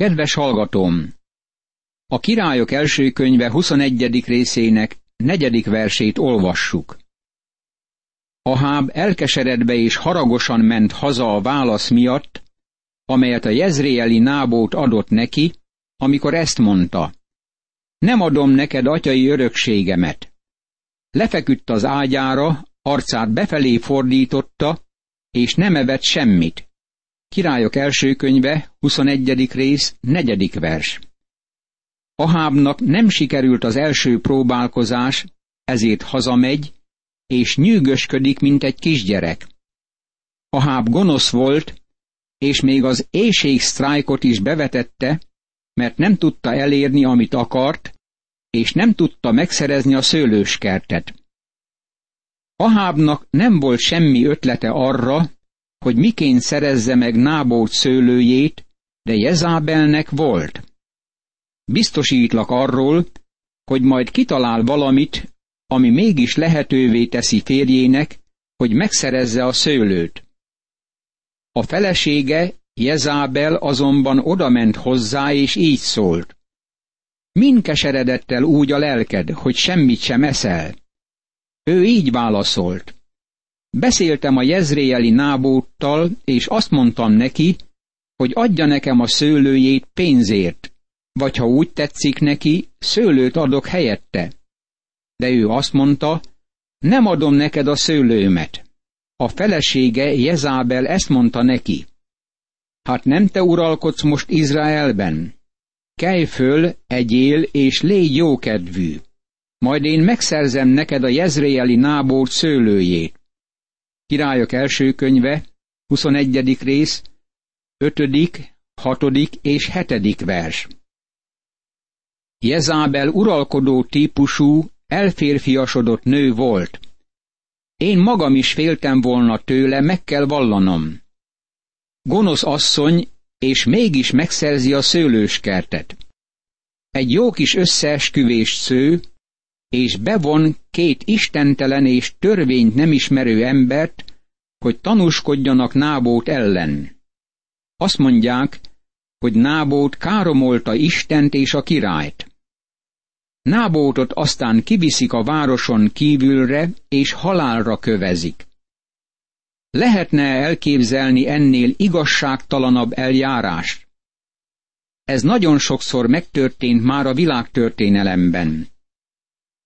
Kedves hallgatóm! A királyok első könyve 21. részének negyedik versét olvassuk. Aháb elkeseredve és haragosan ment haza a válasz miatt, amelyet a jezréeli nábót adott neki, amikor ezt mondta. Nem adom neked atyai örökségemet. Lefeküdt az ágyára, arcát befelé fordította, és nem evett semmit. Királyok első könyve, 21. rész, 4. vers. Ahábnak nem sikerült az első próbálkozás, ezért hazamegy, és nyűgösködik, mint egy kisgyerek. Aháb gonosz volt, és még az éjségsztrájkot is bevetette, mert nem tudta elérni, amit akart, és nem tudta megszerezni a szőlőskertet. Ahábnak nem volt semmi ötlete arra, hogy miként szerezze meg Nábót szőlőjét, de Jezábelnek volt. Biztosítlak arról, hogy majd kitalál valamit, ami mégis lehetővé teszi férjének, hogy megszerezze a szőlőt. A felesége, Jezábel azonban odament hozzá, és így szólt. Min keseredett el úgy a lelked, hogy semmit sem eszel? Ő így válaszolt. Beszéltem a jezréeli nábóttal, és azt mondtam neki, hogy adja nekem a szőlőjét pénzért, vagy ha úgy tetszik neki, szőlőt adok helyette. De ő azt mondta, nem adom neked a szőlőmet. A felesége Jezábel ezt mondta neki. Hát nem te uralkodsz most Izraelben? Kelj föl, egyél és légy jókedvű. Majd én megszerzem neked a jezréeli nábót szőlőjét. Királyok első könyve, 21. rész, 5., 6. és 7. vers. Jezábel uralkodó típusú, elférfiasodott nő volt. Én magam is féltem volna tőle, meg kell vallanom. Gonosz asszony, és mégis megszerzi a szőlőskertet. Egy jó kis összeesküvés sző, és bevon két istentelen és törvényt nem ismerő embert, hogy tanúskodjanak Nábót ellen. Azt mondják, hogy Nábót káromolta Istent és a királyt. Nábótot aztán kiviszik a városon kívülre, és halálra kövezik. Lehetne elképzelni ennél igazságtalanabb eljárást? Ez nagyon sokszor megtörtént már a világtörténelemben.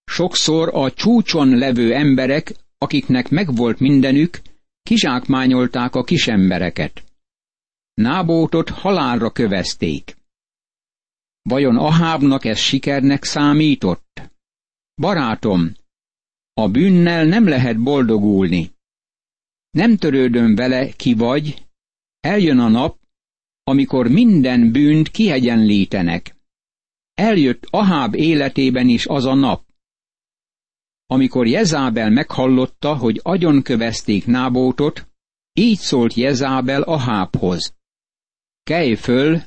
Sokszor a csúcson levő emberek, akiknek megvolt mindenük, kizsákmányolták a kisembereket. Nábótot halálra kövezték. Vajon Ahábnak ez sikernek számított? Barátom, a bűnnel nem lehet boldogulni. Nem törődöm vele, ki vagy, eljön a nap, amikor minden bűnt kiegyenlítenek. Eljött Aháb életében is az a nap. Amikor Jezábel meghallotta, hogy agyon kövezték Nábótot, így szólt Jezábel Ahábhoz. Kelj föl,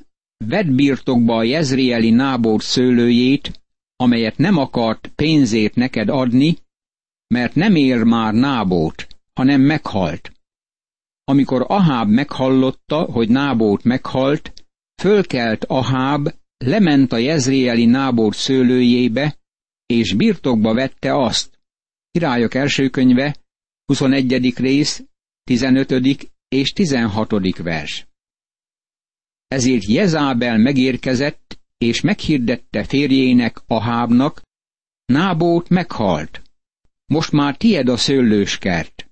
vedd birtokba a jezrieli Nábót szőlőjét, amelyet nem akart pénzét neked adni, mert nem ér már Nábót, hanem meghalt. Amikor Aháb meghallotta, hogy Nábót meghalt, fölkelt Aháb, lement a jezrieli Nábót szőlőjébe, és birtokba vette azt. Királyok első könyve, 21. rész, 15. és 16. vers. Ezért Jezábel megérkezett, és meghirdette férjének, Ahábnak, Nábót meghalt. Most már tied a szőlőskert.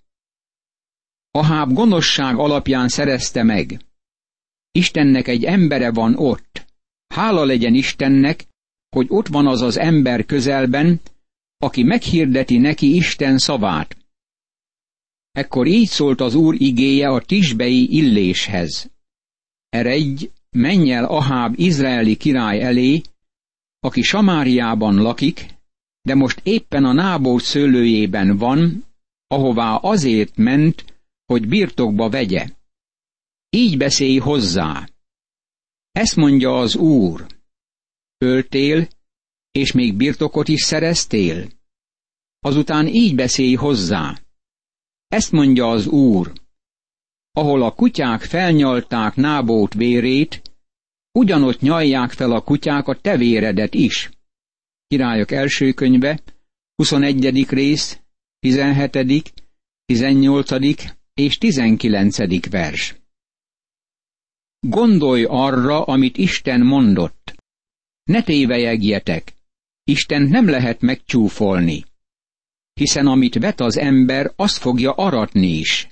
Aháb gonoszság alapján szerezte meg. Istennek egy embere van ott. Hála legyen Istennek, hogy ott van az az ember közelben, aki meghirdeti neki Isten szavát. Ekkor így szólt az Úr igéje a tisbei illéshez. Eredj, menj el Aháb izraeli király elé, aki Samáriában lakik, de most éppen a Nábót szőlőjében van, ahová azért ment, hogy birtokba vegye. Így beszélj hozzá. Ezt mondja az Úr. Öltél, és még birtokot is szereztél? Azután így beszélj hozzá. Ezt mondja az Úr. Ahol a kutyák felnyalták Nábót vérét, ugyanott nyalják fel a kutyák a tevéredet is. Királyok első könyve, 21. rész, 17., 18. és 19. vers. Gondolj arra, amit Isten mondott. Ne tévejegjetek. Isten nem lehet megcsúfolni. Hiszen amit vet az ember, azt fogja aratni is.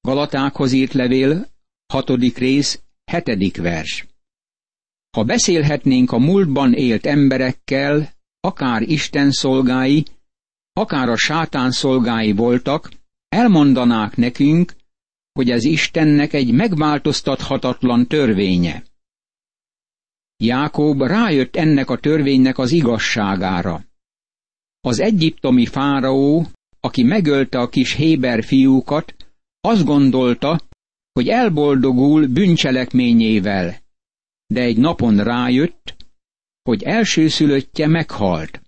Galatákhoz írt levél, hatodik rész, hetedik vers. Ha beszélhetnénk a múltban élt emberekkel, akár Isten szolgái, akár a sátán szolgái voltak, elmondanák nekünk, hogy ez Istennek egy megváltoztathatatlan törvénye. Jákob rájött ennek a törvénynek az igazságára. Az egyiptomi fáraó, aki megölte a kis Héber fiúkat, azt gondolta, hogy elboldogul bűncselekményével, de egy napon rájött, hogy elsőszülöttje meghalt.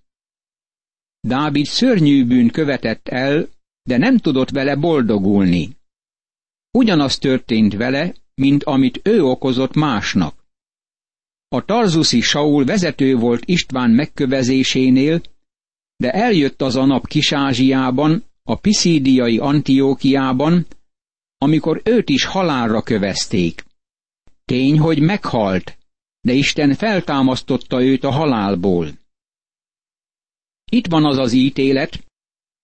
Dávid szörnyű bűn követett el, de nem tudott vele boldogulni. Ugyanaz történt vele, mint amit ő okozott másnak. A tarzuszi Saul vezető volt István megkövezésénél, de eljött az a nap Kisázsiában, a piszídiai Antiókiában, amikor őt is halálra kövezték. Tény, hogy meghalt, de Isten feltámasztotta őt a halálból. Itt van az az ítélet,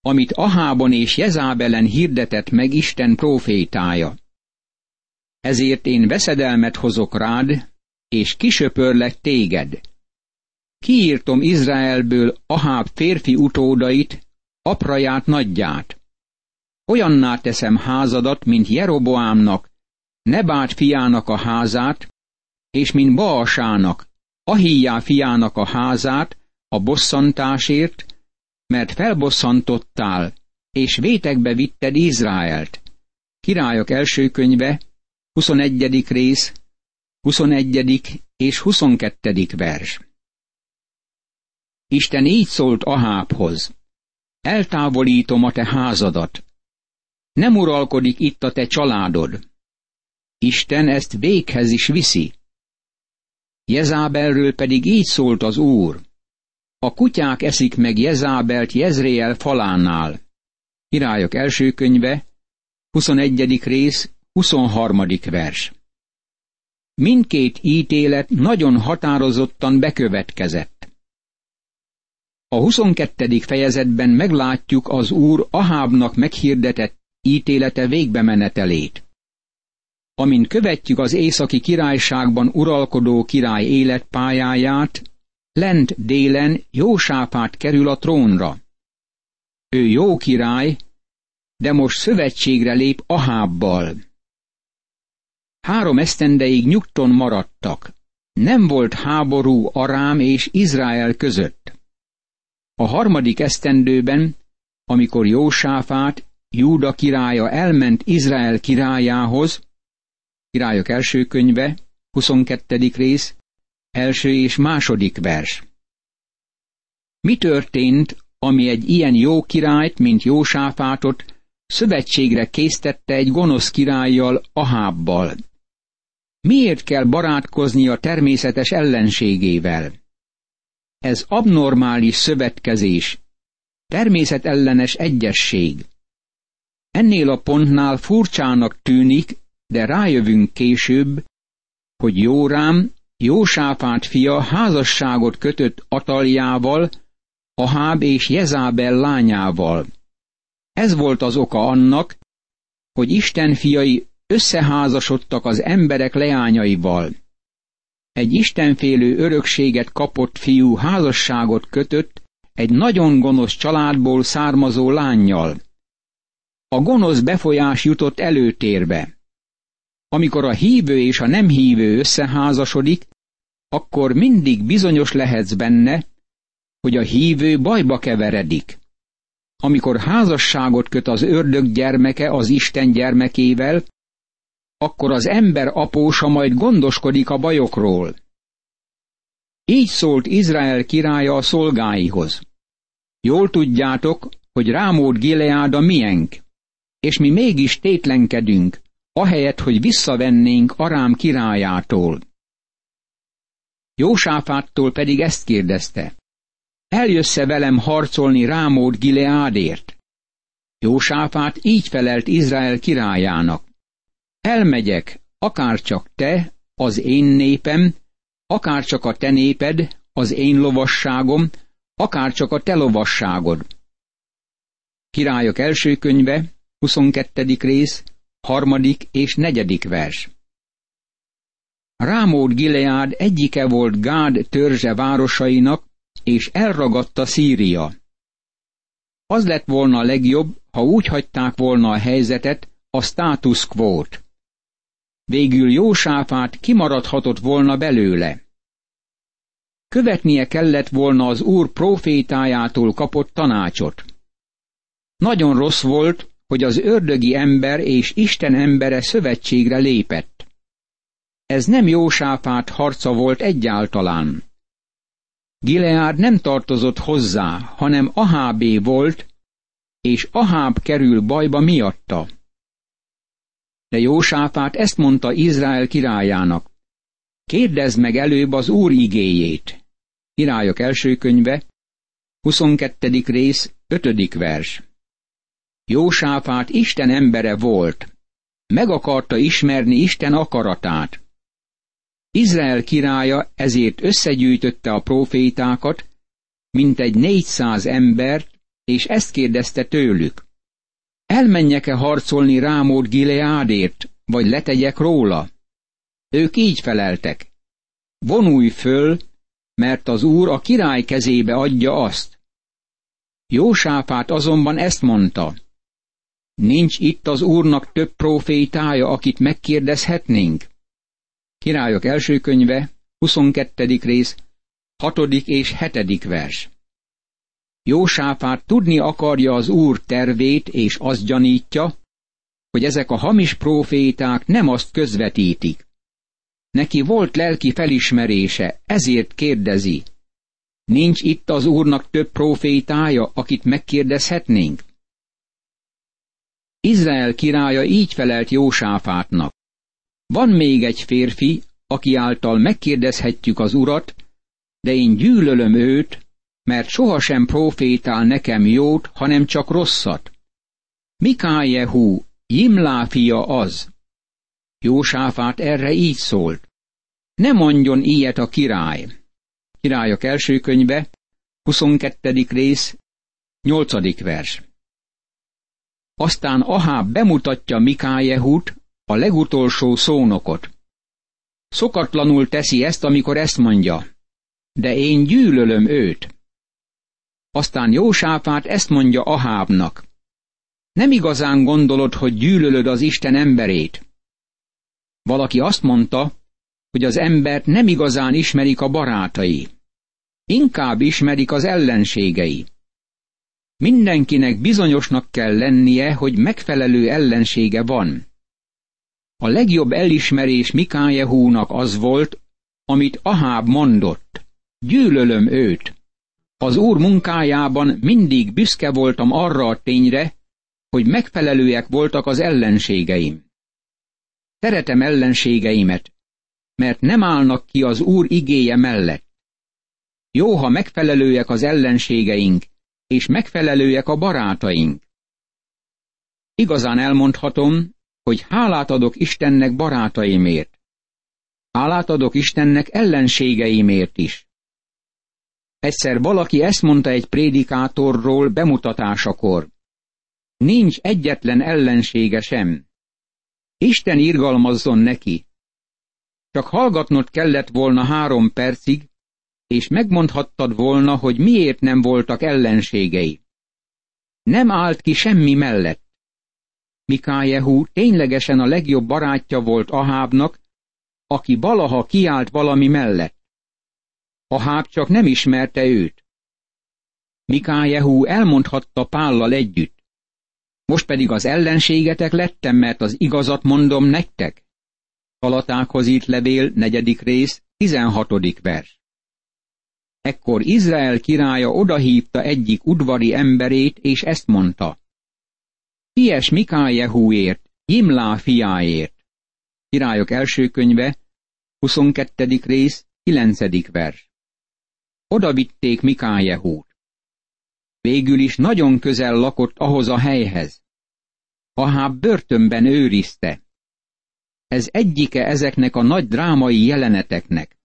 amit Ahában és Jezábelen hirdetett meg Isten profétája. Ezért én veszedelmet hozok rád, és kisöpörlek téged. Kiírtom Izraelből Aháb férfi utódait, apraját nagyját. Olyanná teszem házadat, mint Jeroboámnak, Nebát fiának a házát, és mint Baasának, Ahíjá fiának a házát, a bosszantásért, mert felbosszantottál, és vétekbe vitted Izraelt. Királyok első könyve, 21. rész, 21. és 22. vers. Isten így szólt Ahábhoz. Eltávolítom a te házadat. Nem uralkodik itt a te családod. Isten ezt véghez is viszi. Jezábelről pedig így szólt az Úr. A kutyák eszik meg Jezábelt Jezreel falánál. Királyok első könyve, 21. rész, 23. vers. Mindkét ítélet nagyon határozottan bekövetkezett. A 22. fejezetben meglátjuk az úr Ahábnak meghirdetett ítélete végbemenetelét. Amint követjük az északi királyságban uralkodó király életpályáját, lent délen Jósápát kerül a trónra. Ő jó király, de most szövetségre lép Ahábbal. Három esztendeig nyugton maradtak. Nem volt háború Arám és Izrael között. A harmadik esztendőben, amikor Jósáfát, Júda királya elment Izrael királyához, királyok első könyve, 22. rész, első és második vers. Mi történt, ami egy ilyen jó királyt, mint Jósáfátot, szövetségre késztette egy gonosz királlyal, Ahábbal? Miért kell barátkozni a természetes ellenségével? Ez abnormális szövetkezés, természetellenes egyesség. Ennél a pontnál furcsának tűnik, de rájövünk később, hogy Jórám, Jósáfát fia házasságot kötött Ataljával, Aháb és Jezábel lányával. Ez volt az oka annak, hogy Isten fiai összeházasodtak az emberek leányaival. Egy istenfélő örökséget kapott fiú házasságot kötött egy nagyon gonosz családból származó lányjal. A gonosz befolyás jutott előtérbe. Amikor a hívő és a nem hívő összeházasodik, akkor mindig bizonyos lehetsz benne, hogy a hívő bajba keveredik. Amikor házasságot köt az ördög gyermeke az Isten gyermekével, akkor az ember apósa majd gondoskodik a bajokról. Így szólt Izrael királya a szolgáihoz. Jól tudjátok, hogy Rámód Gileád miénk, és mi mégis tétlenkedünk, ahelyett, hogy visszavennénk Arám királyától. Jósáfáttól pedig ezt kérdezte. Eljössze velem harcolni Rámód Gileádért? Jósáfát így felelt Izrael királyának. Elmegyek, akárcsak te, az én népem, akárcsak a te néped, az én lovasságom, akárcsak a te lovasságod. Királyok első könyve, 22. rész, harmadik és negyedik vers. Rámód Gileád egyike volt Gád törzse városainak, és elragadta Szíria. Az lett volna legjobb, ha úgy hagyták volna a helyzetet, a status quo-t. Végül Jósáfát kimaradhatott volna belőle. Követnie kellett volna az úr profétájától kapott tanácsot. Nagyon rossz volt, hogy az ördögi ember és Isten embere szövetségre lépett. Ez nem Jósáfát harca volt egyáltalán. Gileád nem tartozott hozzá, hanem Ahábé volt, és Aháb kerül bajba miatta. De Jósáfát ezt mondta Izrael királyának. Kérdezd meg előbb az Úr igéjét. Királyok első könyve, 22. rész, 5. vers. Jósáfát Isten embere volt. Meg akarta ismerni Isten akaratát. Izrael királya ezért összegyűjtötte a profétákat, mint egy négyszáz embert, és ezt kérdezte tőlük. Elmenjek-e harcolni Rámód Gileádért, vagy letegyek róla? Ők így feleltek. Vonulj föl, mert az úr a király kezébe adja azt. Jósáfát azonban ezt mondta. Nincs itt az úrnak több profétája, akit megkérdezhetnénk? Királyok első könyve, 22. rész, 6. és 7. vers. Jósáfát tudni akarja az úr tervét, és azt gyanítja, hogy ezek a hamis proféták nem azt közvetítik. Neki volt lelki felismerése, ezért kérdezi. Nincs itt az úrnak több profétája, akit megkérdezhetnénk? Izrael királya így felelt Jósáfátnak. Van még egy férfi, aki által megkérdezhetjük az urat, de én gyűlölöm őt, mert sohasem profétál nekem jót, hanem csak rosszat. Mikájehu, Jimlá fia az. Jósáfát erre így szólt. Ne mondjon ilyet a király. Királyok első könyve, 22. rész, 8. vers. Aztán Aháb bemutatja Mikájehut, a legutolsó szónokot. Szokatlanul teszi ezt, amikor ezt mondja. De én gyűlölöm őt. Aztán Jósáfát ezt mondja Ahábnak. Nem igazán gondolod, hogy gyűlölöd az Isten emberét. Valaki azt mondta, hogy az embert nem igazán ismerik a barátai. Inkább ismerik az ellenségei. Mindenkinek bizonyosnak kell lennie, hogy megfelelő ellensége van. A legjobb elismerés Mikájehúnak az volt, amit Aháb mondott. Gyűlölöm őt. Az úr munkájában mindig büszke voltam arra a tényre, hogy megfelelőek voltak az ellenségeim. Szeretem ellenségeimet, mert nem állnak ki az úr igéje mellett. Jó, ha megfelelőek az ellenségeink, és megfelelőek a barátaink. Igazán elmondhatom, hogy hálát adok Istennek barátaimért. Hálát adok Istennek ellenségeimért is. Egyszer valaki ezt mondta egy prédikátorról bemutatásakor. Nincs egyetlen ellensége sem. Isten irgalmazzon neki. Csak hallgatnod kellett volna három percig, és megmondhattad volna, hogy miért nem voltak ellenségei. Nem állt ki semmi mellett. Mikájehu ténylegesen a legjobb barátja volt Ahábnak, aki valaha kiállt valami mellett. Aháb csak nem ismerte őt. Mikájehu elmondhatta Pállal együtt. Most pedig az ellenségetek lettem, mert az igazat mondom nektek. Galatákhoz írt levél, negyedik rész, tizenhatodik vers. Ekkor Izrael királya odahívta egyik udvari emberét, és ezt mondta. Ilyes Mikájehúért, Jimlá fiáért. Királyok első könyve, 22. rész, kilencedik vers. Oda vitték Mikájehút. Végül is nagyon közel lakott ahhoz a helyhez. Ahab börtönben őrizte. Ez egyike ezeknek a nagy drámai jeleneteknek.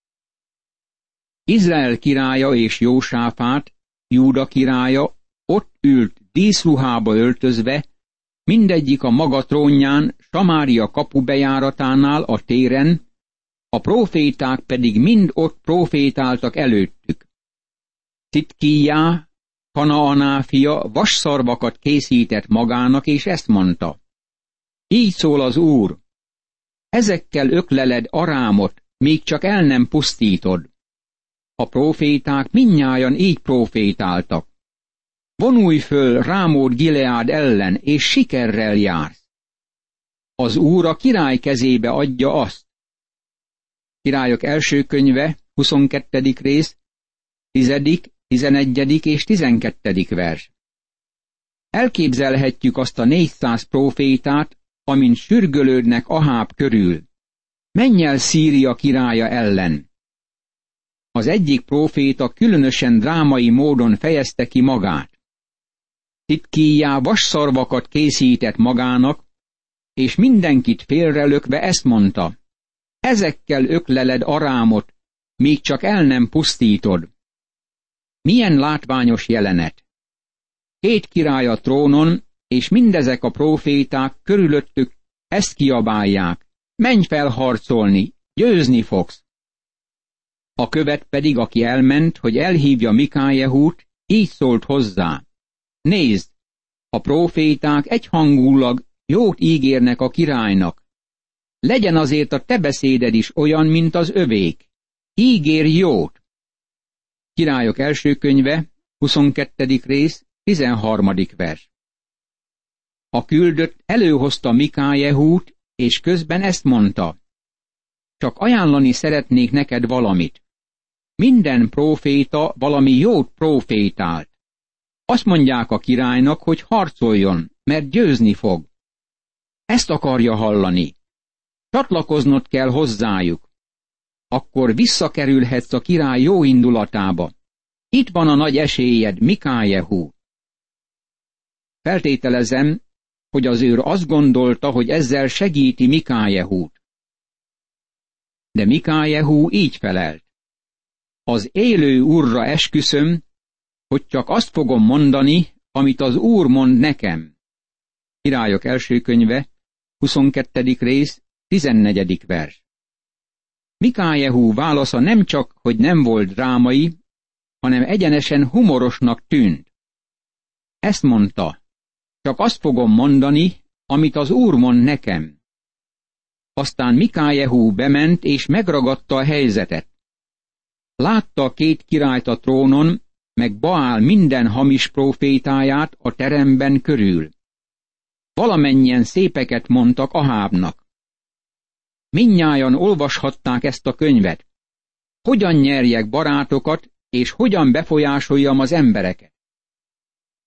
Izrael királya és Jósáfát, Júda királya ott ült díszruhába öltözve, mindegyik a maga trónján, Samária kapu bejáratánál a téren, a proféták pedig mind ott profétáltak előttük. Titkíjá, Kanaaná fia vasszarvakat készített magának, és ezt mondta. Így szól az Úr, ezekkel ökleled arámot, még csak el nem pusztítod. A proféták minnyájan így profétáltak. Vonulj föl Rámód Gileád ellen, és sikerrel jársz. Az Úr a király kezébe adja azt. Királyok első könyve, 22. rész, 10., 11. és 12. vers. Elképzelhetjük azt a 400 profétát, amint sürgölődnek Aháb körül. Menj el Szíria királya ellen. Az egyik proféta különösen drámai módon fejezte ki magát. Titkíjá vasszarvakat készített magának, és mindenkit félrelökve ezt mondta. Ezekkel ökleled arámot, míg csak el nem pusztítod. Milyen látványos jelenet! Két király a trónon, és mindezek a proféták körülöttük ezt kiabálják. Menj fel harcolni, győzni fogsz! A követ pedig, aki elment, hogy elhívja Mikájehút, így szólt hozzá. Nézd, a proféták egyhangulag jót ígérnek a királynak. Legyen azért a te beszéded is olyan, mint az övék. Ígér jót. Királyok első könyve, 22. rész, 13. vers. A küldött előhozta Mikájehút, és közben ezt mondta. Csak ajánlani szeretnék neked valamit. Minden próféta valami jót prófétált. Azt mondják a királynak, hogy harcoljon, mert győzni fog. Ezt akarja hallani. Csatlakoznod kell hozzájuk. Akkor visszakerülhetsz a király jó indulatába. Itt van a nagy esélyed, Mikájehu. Feltételezem, hogy az őr azt gondolta, hogy ezzel segíti Mikájehút. De Mikájehú így felelt. Az élő úrra esküszöm, hogy csak azt fogom mondani, amit az úr mond nekem. Királyok első könyve, 22. rész, 14. vers. Mikájehú válasza nem csak, hogy nem volt drámai, hanem egyenesen humorosnak tűnt. Ezt mondta, csak azt fogom mondani, amit az Úr mond nekem. Aztán Mikájehú bement és megragadta a helyzetet. Látta a két királyt a trónon, meg Baál minden hamis profétáját a teremben körül. Valamennyien szépeket mondtak Ahábnak. Minnyájan olvashatták ezt a könyvet. Hogyan nyerjek barátokat, és hogyan befolyásoljam az embereket?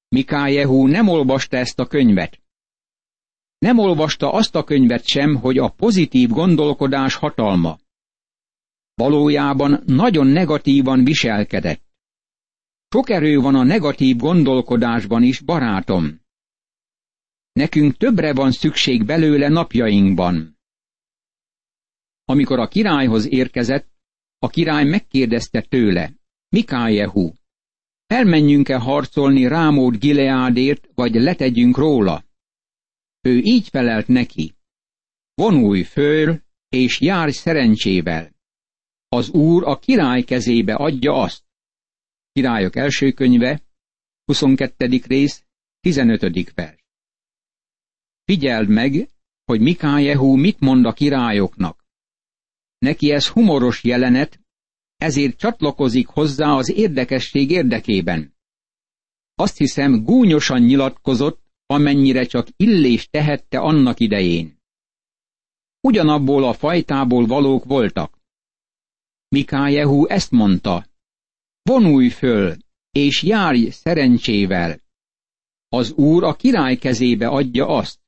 Mikájehú nem olvasta ezt a könyvet. Nem olvasta azt a könyvet sem, hogy a pozitív gondolkodás hatalma. Valójában nagyon negatívan viselkedett. Sok erő van a negatív gondolkodásban is, barátom. Nekünk többre van szükség belőle napjainkban. Amikor a királyhoz érkezett, a király megkérdezte tőle, Mikájehu, elmenjünk-e harcolni Rámód Gileádért, vagy letegyünk róla? Ő így felelt neki, vonulj föl, és járj szerencsével. Az úr a király kezébe adja azt. Királyok első könyve, 22. rész, 15. vers. Figyeld meg, hogy Mikájehú mit mond a királyoknak. Neki ez humoros jelenet, ezért csatlakozik hozzá az érdekesség érdekében. Azt hiszem gúnyosan nyilatkozott, amennyire csak illés tehette annak idején. Ugyanabból a fajtából valók voltak. Mikájehu ezt mondta, vonulj föl, és járj szerencsével. Az úr a király kezébe adja azt.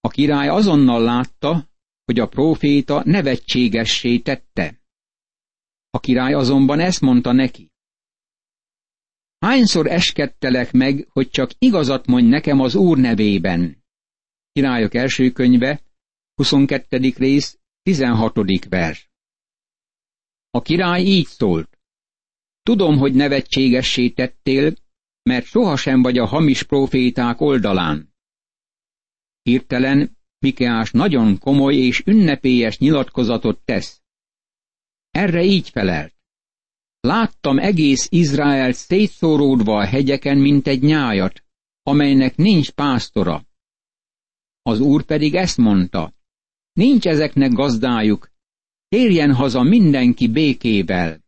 A király azonnal látta, hogy a próféta nevetségessé tette. A király azonban ezt mondta neki. Hányszor eskedtelek meg, hogy csak igazat mondj nekem az Úr nevében? Királyok első könyve, 22. rész, 16. vers. A király így szólt. Tudom, hogy nevetségessé tettél, mert sohasem vagy a hamis proféták oldalán. Hirtelen Mikeás nagyon komoly és ünnepélyes nyilatkozatot tesz. Erre így felelt. Láttam egész Izrael szétszóródva a hegyeken, mint egy nyájat, amelynek nincs pásztora. Az úr pedig ezt mondta, nincs ezeknek gazdájuk, térjen haza mindenki békével.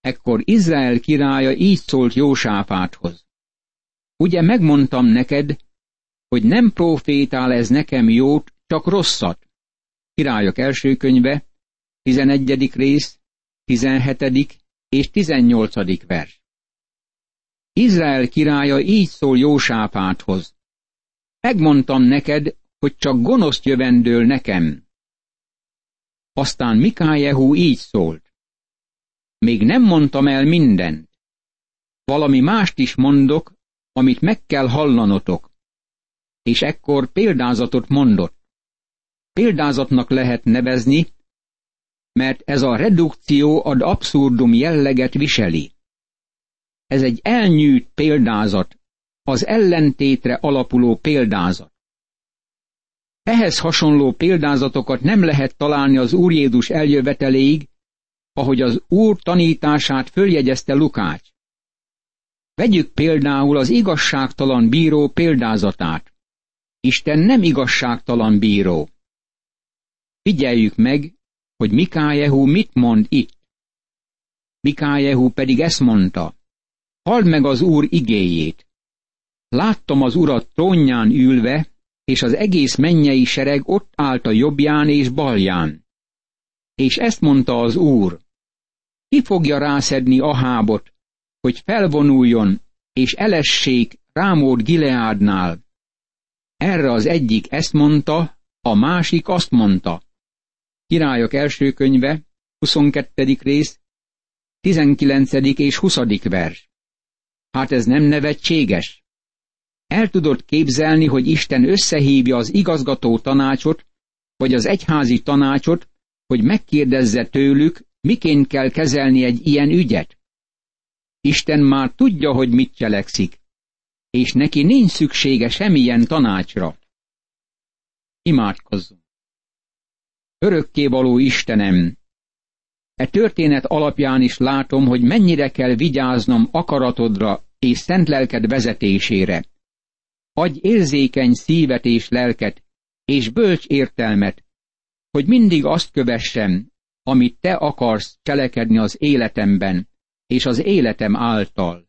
Ekkor Izrael királya így szólt Jósáfáthoz. Ugye megmondtam neked, hogy nem profétál ez nekem jót, csak rosszat. Királyok első könyve, 11. rész, 17. és 18. vers. Izrael királya így szól Jósáfáthoz. Megmondtam neked, hogy csak gonoszt jövendől nekem. Aztán Mikájehú így szólt. Még nem mondtam el mindent. Valami mást is mondok, amit meg kell hallanotok. És ekkor példázatot mondott. Példázatnak lehet nevezni, mert ez a redukció ad abszurdum jelleget viseli. Ez egy elnyűjt példázat, az ellentétre alapuló példázat. Ehhez hasonló példázatokat nem lehet találni az Úr Jézus eljöveteléig, ahogy az Úr tanítását följegyezte Lukács. Vegyük például az igazságtalan bíró példázatát. Isten nem igazságtalan bíró. Figyeljük meg, hogy Mikájehu mit mond itt. Mikájehu pedig ezt mondta, halld meg az Úr igéjét. Láttam az Urat trónján ülve, és az egész mennyei sereg ott állt a jobbján és balján. És ezt mondta az Úr, ki fogja rászedni Ahábot, hogy felvonuljon, és elessék Rámód Gileádnál. Erre az egyik ezt mondta, a másik azt mondta. Királyok első könyve, 22. rész, 19. és 20. vers. Hát ez nem nevetséges? El tudod képzelni, hogy Isten összehívja az igazgató tanácsot, vagy az egyházi tanácsot, hogy megkérdezze tőlük, miként kell kezelni egy ilyen ügyet? Isten már tudja, hogy mit cselekszik, és neki nincs szüksége semmilyen tanácsra. Imádkozzunk! Örökkévaló Istenem! E történet alapján is látom, hogy mennyire kell vigyáznom akaratodra és szent lelked vezetésére. Adj érzékeny szívet és lelket, és bölcs értelmet, hogy mindig azt kövessem, amit te akarsz cselekedni az életemben, és az életem által.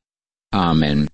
Ámen.